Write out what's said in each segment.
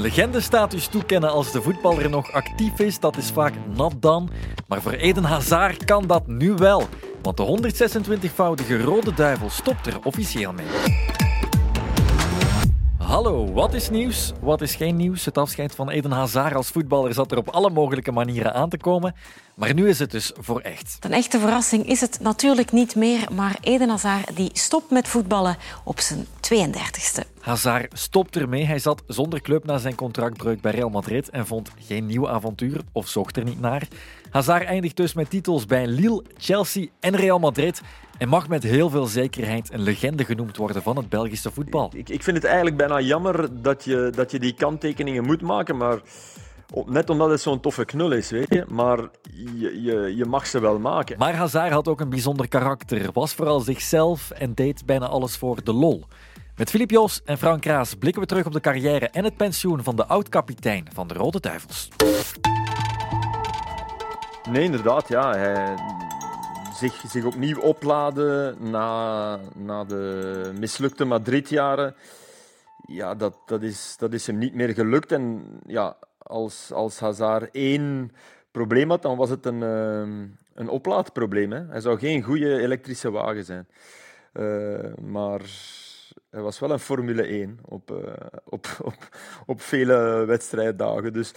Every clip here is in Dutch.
Legendestatus toekennen als de voetballer nog actief is, dat is vaak not done. Maar voor Eden Hazard kan dat nu wel. Want de 126-voudige Rode Duivel stopt er officieel mee. Hallo, wat is nieuws? Wat is geen nieuws? Het afscheid van Eden Hazard als voetballer zat er op alle mogelijke manieren aan te komen. Maar nu is het dus voor echt. Een echte verrassing is het natuurlijk niet meer, maar Eden Hazard die stopt met voetballen op zijn 32e. Hazard stopt ermee. Hij zat zonder club na zijn contractbreuk bij Real Madrid en vond geen nieuw avontuur of zocht er niet naar. Hazard eindigt dus met titels bij Lille, Chelsea en Real Madrid en mag met heel veel zekerheid een legende genoemd worden van het Belgische voetbal. Ik, ik vind het eigenlijk bijna jammer dat je, dat je die kanttekeningen moet maken, maar net omdat het zo'n toffe knul is, weet je. Maar je, je, je mag ze wel maken. Maar Hazard had ook een bijzonder karakter, was vooral zichzelf en deed bijna alles voor de lol. Met Filip Joos en Frank Kraas blikken we terug op de carrière en het pensioen van de oud-kapitein van de Rode Duivels. Nee, inderdaad, ja. Hij zich, zich opnieuw opladen na, na de mislukte Madrid-jaren. Ja, dat, dat, is, dat is hem niet meer gelukt. En ja, als, als Hazard één probleem had, dan was het een, uh, een oplaadprobleem. Hè. Hij zou geen goede elektrische wagen zijn. Uh, maar hij was wel een Formule 1 op, uh, op, op, op vele wedstrijddagen. Dus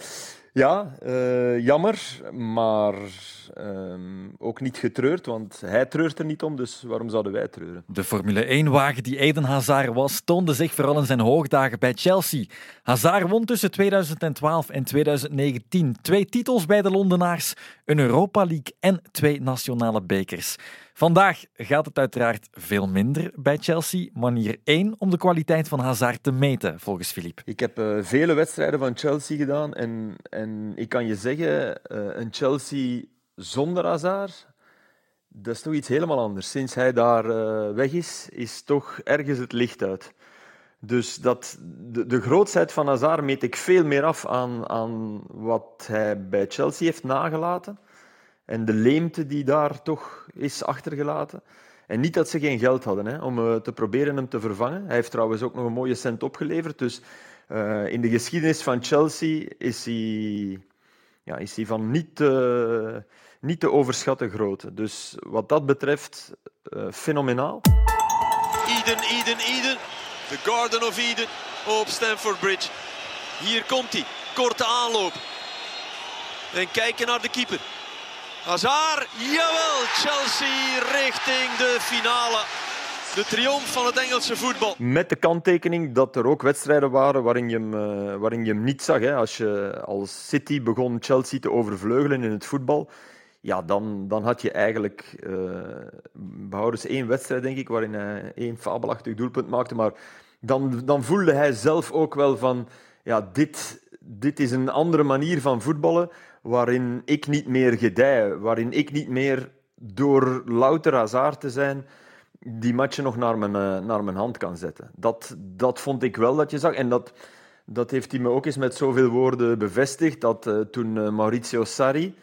ja, uh, jammer, maar uh, ook niet getreurd, want hij treurt er niet om, dus waarom zouden wij treuren? De Formule 1-wagen die Eden Hazard was, toonde zich vooral in zijn hoogdagen bij Chelsea. Hazard won tussen 2012 en 2019 twee titels bij de Londenaars, een Europa League en twee nationale bekers. Vandaag gaat het uiteraard veel minder bij Chelsea. Manier 1 om de kwaliteit van Hazard te meten, volgens Filip. Ik heb uh, vele wedstrijden van Chelsea gedaan en, en ik kan je zeggen, uh, een Chelsea zonder Hazard, dat is toch iets helemaal anders. Sinds hij daar uh, weg is, is toch ergens het licht uit. Dus dat, de, de van Hazard meet ik veel meer af aan, aan wat hij bij Chelsea heeft nagelaten en de leemte die daar toch is achtergelaten. En niet dat ze geen geld hadden hè, om uh, te proberen hem te vervangen. Hij heeft trouwens ook nog een mooie cent opgeleverd. Dus uh, in de geschiedenis van Chelsea is hij, ja, is hij van niet te, niet te overschatten grootte. Dus wat dat betreft, uh, fenomenaal. Eden, Eden, Eden. The Garden of Eden op Stamford Bridge. Hier komt hij. Korte aanloop. En kijken naar de keeper. Hazard, jawel, Chelsea richting de finale. De triomf van het Engelse voetbal. Met de kanttekening dat er ook wedstrijden waren waarin je hem, uh, waarin je niet zag. Hè. Als je als City begon Chelsea te overvleugelen in het voetbal, ja, dan, dan had je eigenlijk uh, behoudens één wedstrijd, denk ik, waarin hij één fabelachtig doelpunt maakte. Maar dan, dan voelde hij zelf ook wel van, ja, dit, dit is een andere manier van voetballen waarin ik niet meer gedij, waarin ik niet meer door louter Hazard te zijn die matchen nog naar mijn, uh, naar mijn hand kan zetten. Dat, dat vond ik wel dat je zag. En dat, dat heeft hij me ook eens met zoveel woorden bevestigd, dat uh, toen uh, Maurizio Sarri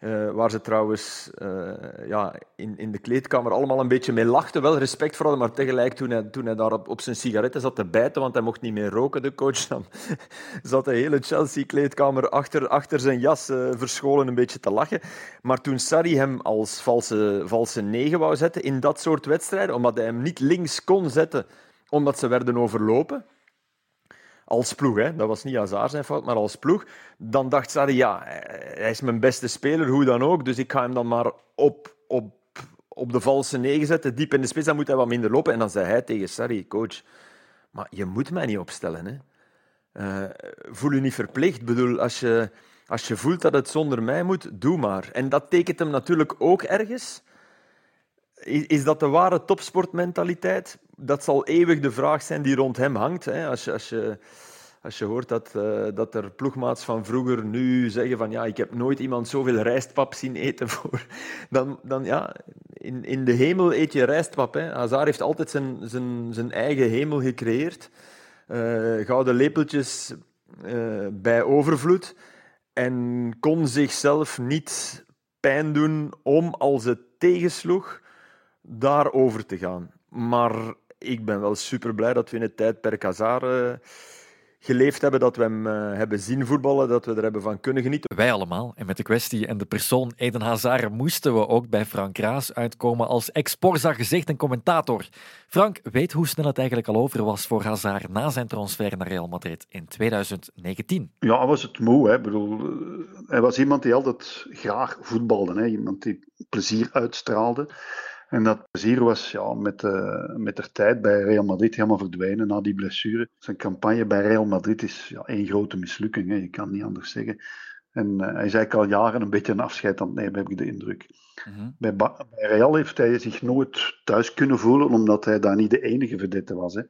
uh, waar ze trouwens uh, ja, in, in de kleedkamer allemaal een beetje mee lachten. Wel respect voor hadden, maar tegelijk toen hij, toen hij daar op, zijn sigaretten zat te bijten, want hij mocht niet meer roken, de coach, dan zat de hele Chelsea-kleedkamer achter, achter zijn jas uh, verscholen een beetje te lachen. Maar toen Sarri hem als valse, valse negen wou zetten in dat soort wedstrijden, omdat hij hem niet links kon zetten, omdat ze werden overlopen, als ploeg, hè. dat was niet Hazard zijn fout, maar als ploeg, dan dacht Sarri, ja, hij is mijn beste speler, hoe dan ook, dus ik ga hem dan maar op, op, op de valse negen zetten, diep in de spits, dan moet hij wat minder lopen. En dan zei hij tegen Sarri, coach, maar je moet mij niet opstellen. Hè. Uh, voel je niet verplicht. Bedoel, als je, als je voelt dat het zonder mij moet, doe maar. En dat tekent hem natuurlijk ook ergens. Is, dat de ware topsportmentaliteit? dat zal eeuwig de vraag zijn die rond hem hangt. Hè. Als, je, als, je, als je hoort dat, uh, dat er ploegmaats van vroeger nu zeggen van ja, ik heb nooit iemand zoveel rijstpap zien eten voor. Dan, dan ja, in, in de hemel eet je rijstpap. Hè. Hazard heeft altijd zijn, zijn, zijn eigen hemel gecreëerd. Uh, gouden lepeltjes uh, bij overvloed. En kon zichzelf niet pijn doen om, als het tegensloeg, daarover te gaan. Maar ik ben wel super blij dat we in het tijdperk Hazard uh, geleefd hebben, dat we hem uh, hebben zien voetballen, dat we er hebben van kunnen genieten. Wij allemaal. En met de kwestie en de persoon Eden Hazard moesten we ook bij Frank Raas uitkomen als ex-Porza gezicht en commentator. Frank weet hoe snel het eigenlijk al over was voor Hazard na zijn transfer naar Real Madrid in 2019. Ja, hij was het moe. Hè. Ik bedoel, hij was iemand die altijd graag voetbalde. Hè. Iemand die plezier uitstraalde. En dat plezier was ja, met, uh, met de tijd bij Real Madrid helemaal verdwenen na die blessure. Zijn campagne bij Real Madrid is ja, één grote mislukking, hè. je kan niet anders zeggen. En uh, hij is eigenlijk al jaren een beetje een afscheid aan het nemen, heb ik de indruk. Mm-hmm. bij, bij, Real heeft hij zich nooit thuis kunnen voelen, omdat hij daar niet de enige verdette was. Hè.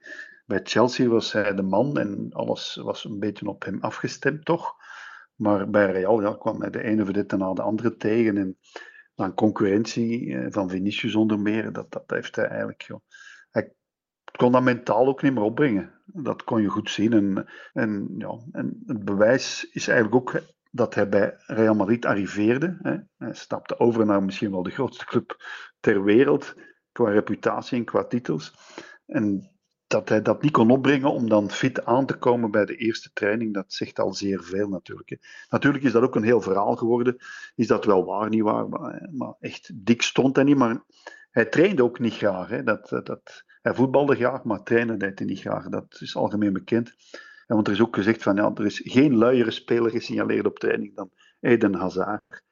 Bij Chelsea was hij de man en alles was een beetje op hem afgestemd, toch? Maar bij Real ja, kwam hij de ene verdette na de andere tegen. En aan concurrentie eh, van Vinicius onder meer, dat, dat heeft hij eigenlijk. Joh. Hij kon dat mentaal ook niet meer opbrengen. Dat kon je goed zien. En, en, ja, en het bewijs is eigenlijk ook dat hij bij Real Madrid arriveerde. Hè. Hij stapte over naar misschien wel de grootste club ter wereld, qua reputatie en qua titels. En dat hij dat niet kon opbrengen om dan fit aan te komen bij de eerste training, dat zegt al zeer veel natuurlijk. Hè. Natuurlijk is dat ook een heel verhaal geworden. Is dat wel waar, niet waar? Maar, maar echt dik stond hij niet. Maar hij trainde ook niet graag. Hè. Dat, dat, hij voetbalde graag, maar trainde deed hij niet graag. Dat is algemeen bekend. En want er is ook gezegd van ja, er is geen luiere speler gesignaleerd op training dan Eden Hazard.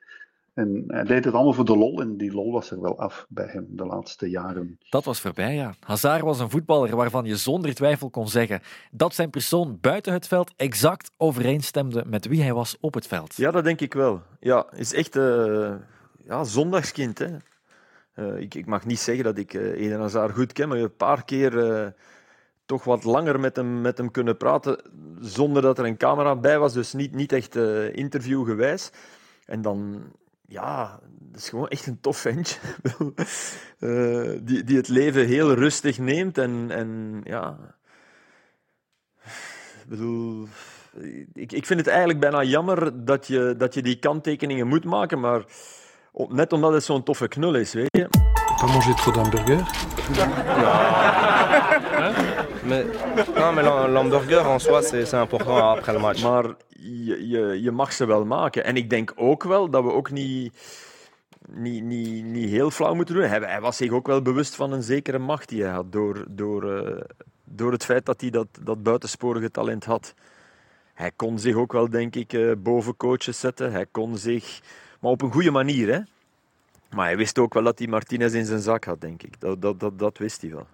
En hij deed het allemaal voor de lol en die lol was er wel af bij hem de laatste jaren. Dat was voorbij, ja. Hazard was een voetballer waarvan je zonder twijfel kon zeggen dat zijn persoon buiten het veld exact overeenstemde met wie hij was op het veld. Ja, dat denk ik wel. Ja, is echt uh, ja, zondagskind. Hè. Uh, ik, ik, mag niet zeggen dat ik uh, Eden Hazard goed ken, maar een paar keer toch wat langer met hem, met hem kunnen praten zonder dat er een camera bij was, dus niet, niet echt interviewgewijs. En dan ja, dat is gewoon echt een tof ventje. uh, die, die het leven heel rustig neemt. En, en ja. Ik bedoel. Ik, ik vind het eigenlijk bijna jammer dat je, dat je die kanttekeningen moet maken, maar net omdat het zo'n toffe knul is, weet je. Pas manger trop d'hamburger mais, non, mais l'hamburger en soi, c'est important après le match. Maar je, je, je mag ze wel maken. En ik denk ook wel dat we ook niet, niet, niet, niet heel flauw moeten doen. Hij, hij was zich ook wel bewust van een zekere macht die hij had. Door, door, uh, door het feit dat hij dat, dat buitensporige talent had. Hij kon zich ook wel, denk ik, uh, boven coaches zetten. Hij kon zich... Maar op een goede manier, hè. Maar hij wist ook wel dat hij Martinez in zijn zak had, denk ik. Dat, dat, dat, dat wist hij wel.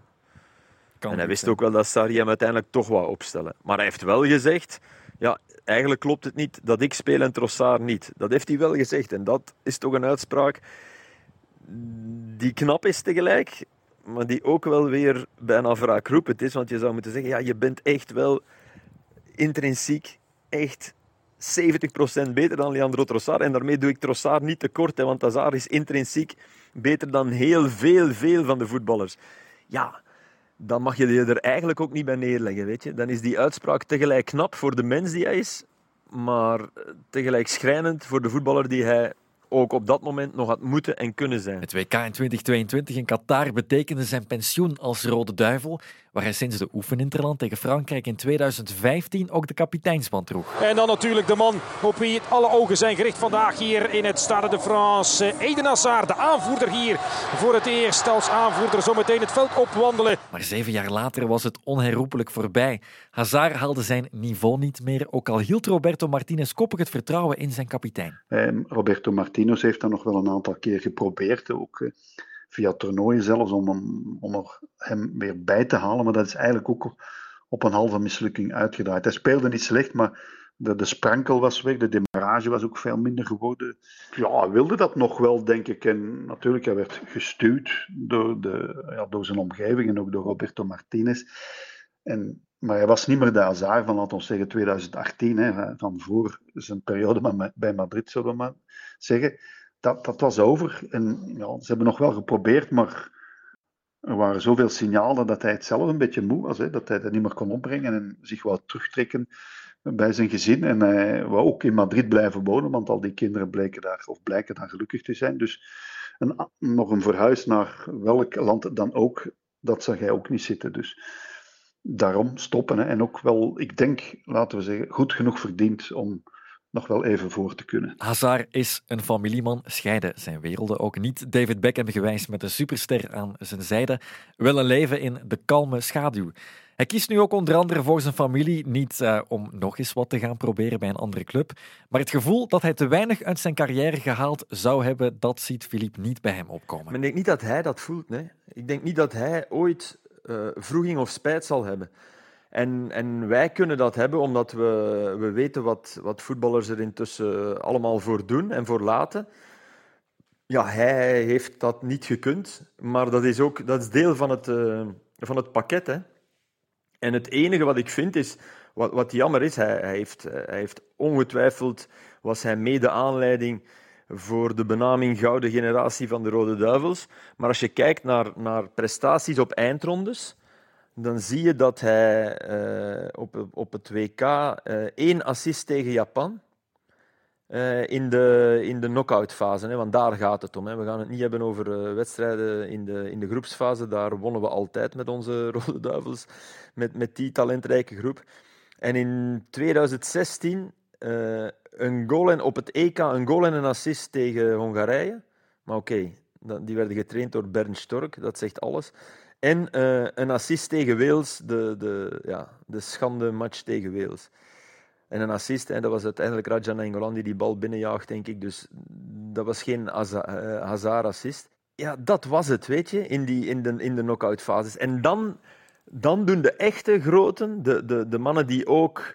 Kan en hij wist ook wel dat Sarri hem uiteindelijk toch wou opstellen. Maar hij heeft wel gezegd, ja, eigenlijk klopt het niet dat ik speel en Trossard niet. Dat heeft hij wel gezegd. En dat is toch een uitspraak die knap is tegelijk, maar die ook wel weer bijna wraakroepend is. Want je zou moeten zeggen, ja, je bent echt wel intrinsiek echt 70% beter dan Leandro Trossard. En daarmee doe ik Trossard niet tekort, hè, want Hazard is intrinsiek beter dan heel veel, veel van de voetballers. Ja, dan mag je je er eigenlijk ook niet bij neerleggen. Weet je? Dan is die uitspraak tegelijk knap voor de mens die hij is, maar tegelijk schrijnend voor de voetballer die hij ook op dat moment nog had moeten en kunnen zijn. Het WK in 2022 in Qatar betekende zijn pensioen als Rode Duivel, waar hij sinds de oefeninterland tegen Frankrijk in 2015 ook de kapiteinsband droeg. En dan natuurlijk de man op wie het alle ogen zijn gericht vandaag hier in het Stade de France. Eden Hazard, de aanvoerder hier voor het eerst als aanvoerder zometeen het veld opwandelen. Maar zeven jaar later was het onherroepelijk voorbij. Hazard haalde zijn niveau niet meer, ook al hield Roberto Martinez koppig het vertrouwen in zijn kapitein. Um, Roberto Martinez heeft dat nog wel een aantal keer geprobeerd, ook uh, via toernooien zelfs, om hem, om er hem weer bij te halen. Maar dat is eigenlijk ook op een halve mislukking uitgedraaid. Hij speelde niet slecht, maar de, sprankel was weg, de demarrage was ook veel minder geworden. Ja, hij wilde dat nog wel, denk ik. En natuurlijk, hij werd gestuurd door, de, ja, door zijn omgeving en ook door Roberto Martinez. En, maar hij was niet meer de Hazard van, laten we zeggen, 2018, hè, van voor zijn periode bij Madrid, zullen we maar zeggen. Dat, dat was over. En ja, ze hebben nog wel geprobeerd, maar er waren zoveel signalen dat hij het zelf een beetje moe was. Hè, dat hij dat niet meer kon opbrengen en zich wou terugtrekken bij zijn gezin. En hij wou ook in Madrid blijven wonen, want al die kinderen bleken daar, of blijken daar gelukkig te zijn. Dus een, nog een verhuis naar welk land dan ook, dat zag hij ook niet zitten. Dus daarom stoppen. Hè. En ook wel, ik denk, laten we zeggen, goed genoeg verdiend om nog wel even voor te kunnen. Hazard is een familieman, scheiden zijn werelden ook niet. David Beckham gewijs met een superster aan zijn zijde, wil een leven in de kalme schaduw. Hij kiest nu ook onder andere voor zijn familie, niet uh, om nog eens wat te gaan proberen bij een andere club, maar het gevoel dat hij te weinig uit zijn carrière gehaald zou hebben, dat ziet Philippe niet bij hem opkomen. Maar ik denk niet dat hij dat voelt. Nee. Ik denk niet dat hij ooit uh, vroeging of spijt zal hebben. En, en wij kunnen dat hebben omdat we, we weten wat, wat voetballers er intussen allemaal voor doen en voor laten. Ja, hij heeft dat niet gekund, maar dat is ook dat is deel van het, uh, van het pakket. Hè. En het enige wat ik vind is, wat, wat jammer is, hij, hij, heeft, hij heeft ongetwijfeld, was hij mede aanleiding voor de benaming Gouden Generatie van de Rode Duivels. Maar als je kijkt naar, naar prestaties op eindrondes, dan zie je dat hij uh, op, op het WK eh, één assist tegen Japan uh, in de, in de knock-outfase. Hè, want daar gaat het om. Hè. We gaan het niet hebben over wedstrijden in de, in de groepsfase. Daar wonnen we altijd met onze Rode Duivels, met, met die talentrijke groep. En in 2016 een goal en, op het EK een goal en een assist tegen Hongarije. Maar oké, die werden getraind door Bernd Stork, dat zegt alles. En uh, een assist tegen Wales, de, de, ja, de schande match tegen Wales. En een assist, hè, dat was uiteindelijk Raja Nainggolan die die bal binnenjaagt, denk ik. Dus dat was geen eh, Hazard-assist. Ja, dat was het, weet je, in, die, in de, in de knock-out fases. En dan, dan doen de echte groten, de, de, de mannen die ook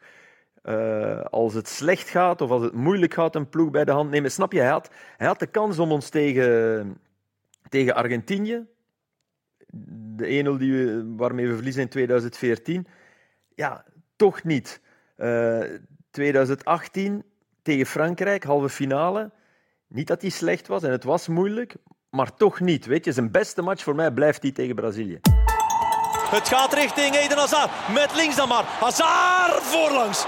uh, als het slecht gaat of als het moeilijk gaat, een ploeg bij de hand nemen. Snap je, hij had, hij had de kans om ons tegen, tegen Argentinië, de 1-0 die waarmee we verliezen in 2014, ja, toch niet. Uh, eh, 2018 tegen Frankrijk, halve finale. Niet dat hij slecht was en het was moeilijk, maar toch niet. Weet je, zijn beste match voor mij blijft die tegen Brazilië. Het gaat richting Eden Hazard. Met links dan maar. Hazard voorlangs.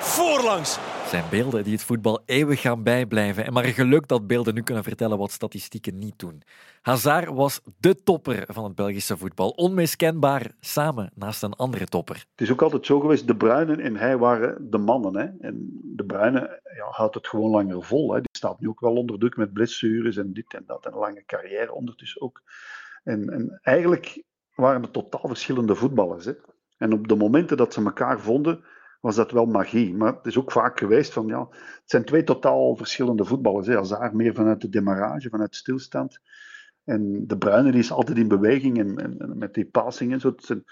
Voorlangs zijn beelden die het voetbal eeuwig gaan bijblijven. En maar geluk dat beelden nu kunnen vertellen wat statistieken niet doen. Hazard was de topper van het Belgische voetbal. Onmiskenbaar samen naast een andere topper. Het is ook altijd zo geweest, De Bruyne en hij waren de mannen. Hè? En De Bruyne ja, houdt het gewoon langer vol. Hè? Die staat nu ook wel onder druk met blessures en dit en dat. En een lange carrière ondertussen ook. En, en eigenlijk waren het totaal verschillende voetballers. Hè? En op de momenten dat ze elkaar vonden was dat wel magie. Maar het is ook vaak geweest van, ja, het zijn twee totaal verschillende voetballers. Hè. Hazard meer vanuit de demarrage, vanuit stilstand. En de Bruyne is altijd in beweging en, en, met die passing en zo. Zijn,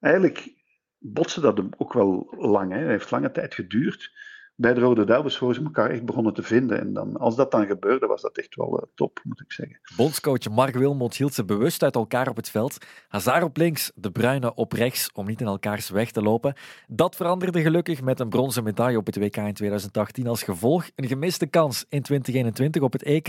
eigenlijk botsen dat ook wel lang. Hè. Het heeft lange tijd geduurd bij de Rode Duivels voor ze elkaar echt begonnen te vinden. En dan, als dat dan gebeurde, was dat echt wel uh, top, moet ik zeggen. Bondscoach Mark Wilmot hield ze bewust uit elkaar op het veld. Hazard op links, de Bruine op rechts, om niet in elkaars weg te lopen. Dat veranderde gelukkig met een bronzen medaille op het WK in 2018 als gevolg. Een gemiste kans in 2021 op het EK.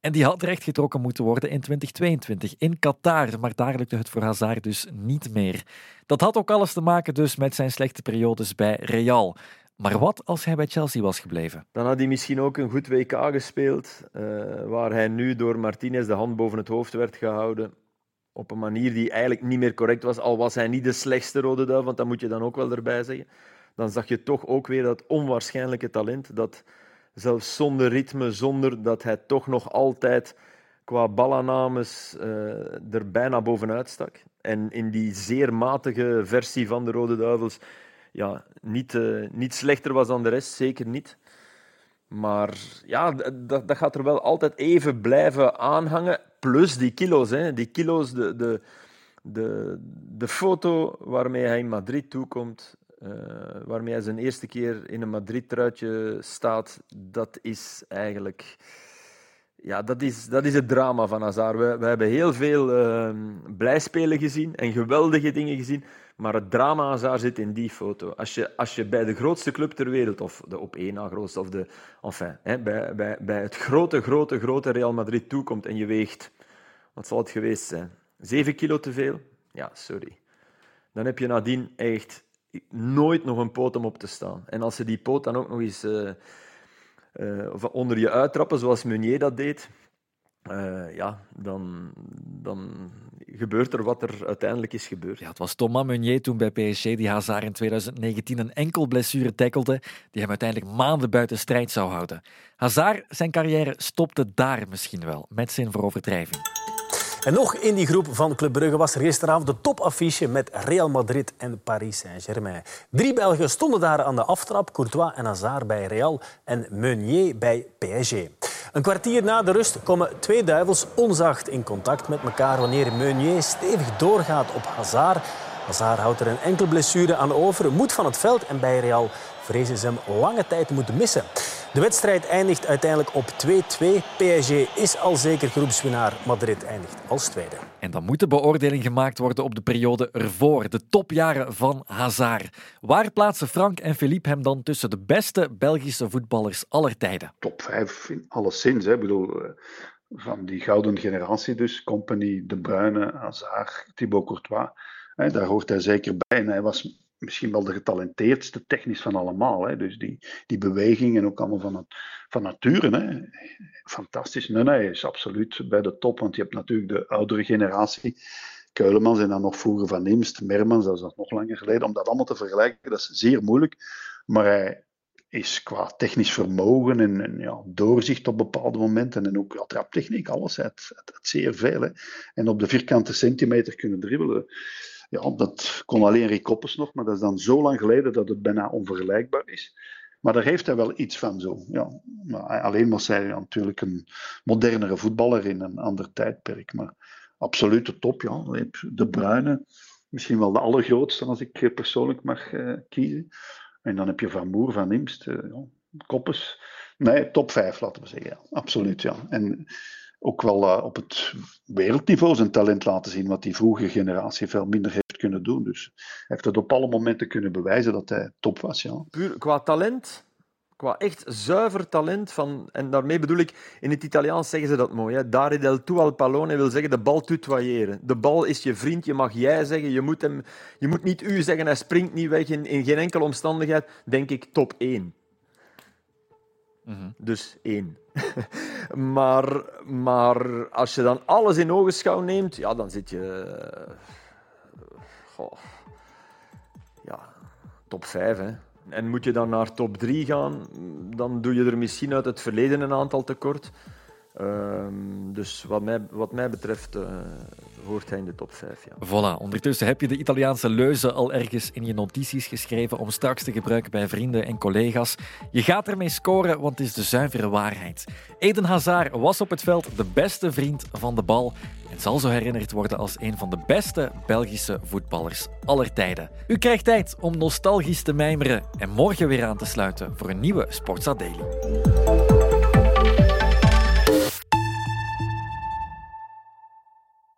En die had rechtgetrokken moeten worden in 2022 in Qatar. Maar daar lukte het voor Hazard dus niet meer. Dat had ook alles te maken dus met zijn slechte periodes bij Real. Maar wat als hij bij Chelsea was gebleven? Dan had hij misschien ook een goed WK gespeeld, uh, waar hij nu door Martinez de hand boven het hoofd werd gehouden. Op een manier die eigenlijk niet meer correct was, al was hij niet de slechtste rode duif, want dat moet je dan ook wel erbij zeggen. Dan zag je toch ook weer dat onwaarschijnlijke talent, dat zelfs zonder ritme, zonder dat hij toch nog altijd qua balaannames uh, er bijna bovenuit stak. En in die zeer matige versie van de Rode Duivels ja, niet, uh, niet slechter was dan de rest, zeker niet. Maar ja, dat, dat gaat er wel altijd even blijven aanhangen. Plus die kilo's. Hè. Die kilo's, de, de, de, de foto waarmee hij in Madrid toekomt, uh, waarmee hij zijn eerste keer in een Madrid-truitje staat, dat is eigenlijk... Ja, dat is, dat is het drama van Hazard. We, we hebben heel veel uh, blijspelen gezien en geweldige dingen gezien. Maar het drama daar zit in die foto. Als je, als je bij de grootste club ter wereld, of de op één na grootste, of de, enfin, hè, bij, bij, bij het grote, grote, grote Real Madrid toekomt en je weegt, wat zal het geweest zijn? Zeven kilo te veel? Ja, sorry. Dan heb je nadien echt nooit nog een poot om op te staan. En als ze die poot dan ook nog eens uh, onder je uittrappen, zoals Meunier dat deed, uh, ja, dan, dan gebeurt er wat er uiteindelijk is gebeurd. Ja, het was Thomas Meunier toen bij PSG die Hazard in 2019 een enkel blessure tackelde die hem uiteindelijk maanden buiten strijd zou houden. Hazard, zijn carrière stopte daar misschien wel, met zin voor overdrijving. En nog in die groep van Club Brugge was er gisteravond de topaffiche met Real Madrid en Paris Saint-Germain. Drie Belgen stonden daar aan de aftrap, Courtois en Hazard bij Real en Meunier bij PSG. Een kwartier na de rust komen twee duivels onzacht in contact met elkaar wanneer Meunier stevig doorgaat op Hazard. Hazard houdt er een enkel blessure aan over, moet van het veld en bij Real vrezen ze hem lange tijd moeten missen. De wedstrijd eindigt uiteindelijk op 2-2. PSG is al zeker groepswinnaar. Madrid eindigt als tweede. En dan moet de beoordeling gemaakt worden op de periode ervoor, de topjaren van Hazard. Waar plaatsen Frank en Philippe hem dan tussen de beste Belgische voetballers aller tijden? Top 5 in alleszins. Hè. Ik bedoel, eh, van die gouden generatie dus. Company, De Bruyne, Hazard, Thibaut Courtois. Hè, daar hoort hij zeker bij. En hij was misschien wel de getalenteerdste technisch van allemaal. Hè. Dus die, die beweging en ook allemaal van, van nature. Hè. Fantastisch. Nee, nee, is absoluut bij de top. Want je hebt natuurlijk de oudere generatie. Keulemans en dan nog vroeger Van Imst, Mermans, dat is nog langer geleden. Om dat allemaal te vergelijken, dat is zeer moeilijk. Maar hij is qua technisch vermogen en, ja, doorzicht op bepaalde momenten en ook ja, traptechniek, alles, het, het, het zeer veel. En op de vierkante centimeter kunnen dribbelen ja, dat kon alleen Rick Koppes nog, maar dat is dan zo lang geleden dat het bijna onvergelijkbaar is. Maar daar heeft hij wel iets van zo. Ja. Maar alleen was hij natuurlijk een modernere voetballer in een ander tijdperk. Maar absoluut de top, ja. De Bruine, misschien wel de allergrootste als ik persoonlijk mag uh, kiezen. En dan heb je Van Moer, Van Imst, uh, ja. Koppes. Nee, top 5 laten we zeggen. Ja. Absoluut, ja. En ook wel uh, op het wereldniveau zijn talent laten zien, wat die vroege generatie veel minder heeft kunnen doen. Dus hij heeft het op alle momenten kunnen bewijzen dat hij top was. Ja. Puur qua talent, qua echt zuiver talent, van, en daarmee bedoel ik, in het Italiaans zeggen ze dat mooi, hè, dare del tuo al pallone wil zeggen de bal tutoyeren. De bal is je vriend, je mag jij zeggen, je moet, hem, je moet niet u zeggen, hij springt niet weg in, in geen enkele omstandigheid. Denk ik top 1. Mhm. Dus één. maar, maar als je dan alles in ogenschouw neemt, ja, dan zit je. Goh, ja, top 5. Hè. En moet je dan naar top 3 gaan, dan doe je er misschien uit het verleden een aantal tekort. Um, dus wat mij, wat mij betreft uh, hoort hij in de top 5. Ja. Voilà, ondertussen heb je de Italiaanse leuze al ergens in je notities geschreven om straks te gebruiken bij vrienden en collega's. Je gaat ermee scoren, want het is de zuivere waarheid. Eden Hazard was op het veld de beste vriend van de bal en zal zo herinnerd worden als een van de beste Belgische voetballers aller tijden. U krijgt tijd om nostalgisch te mijmeren en morgen weer aan te sluiten voor een nieuwe Sportsa Daily.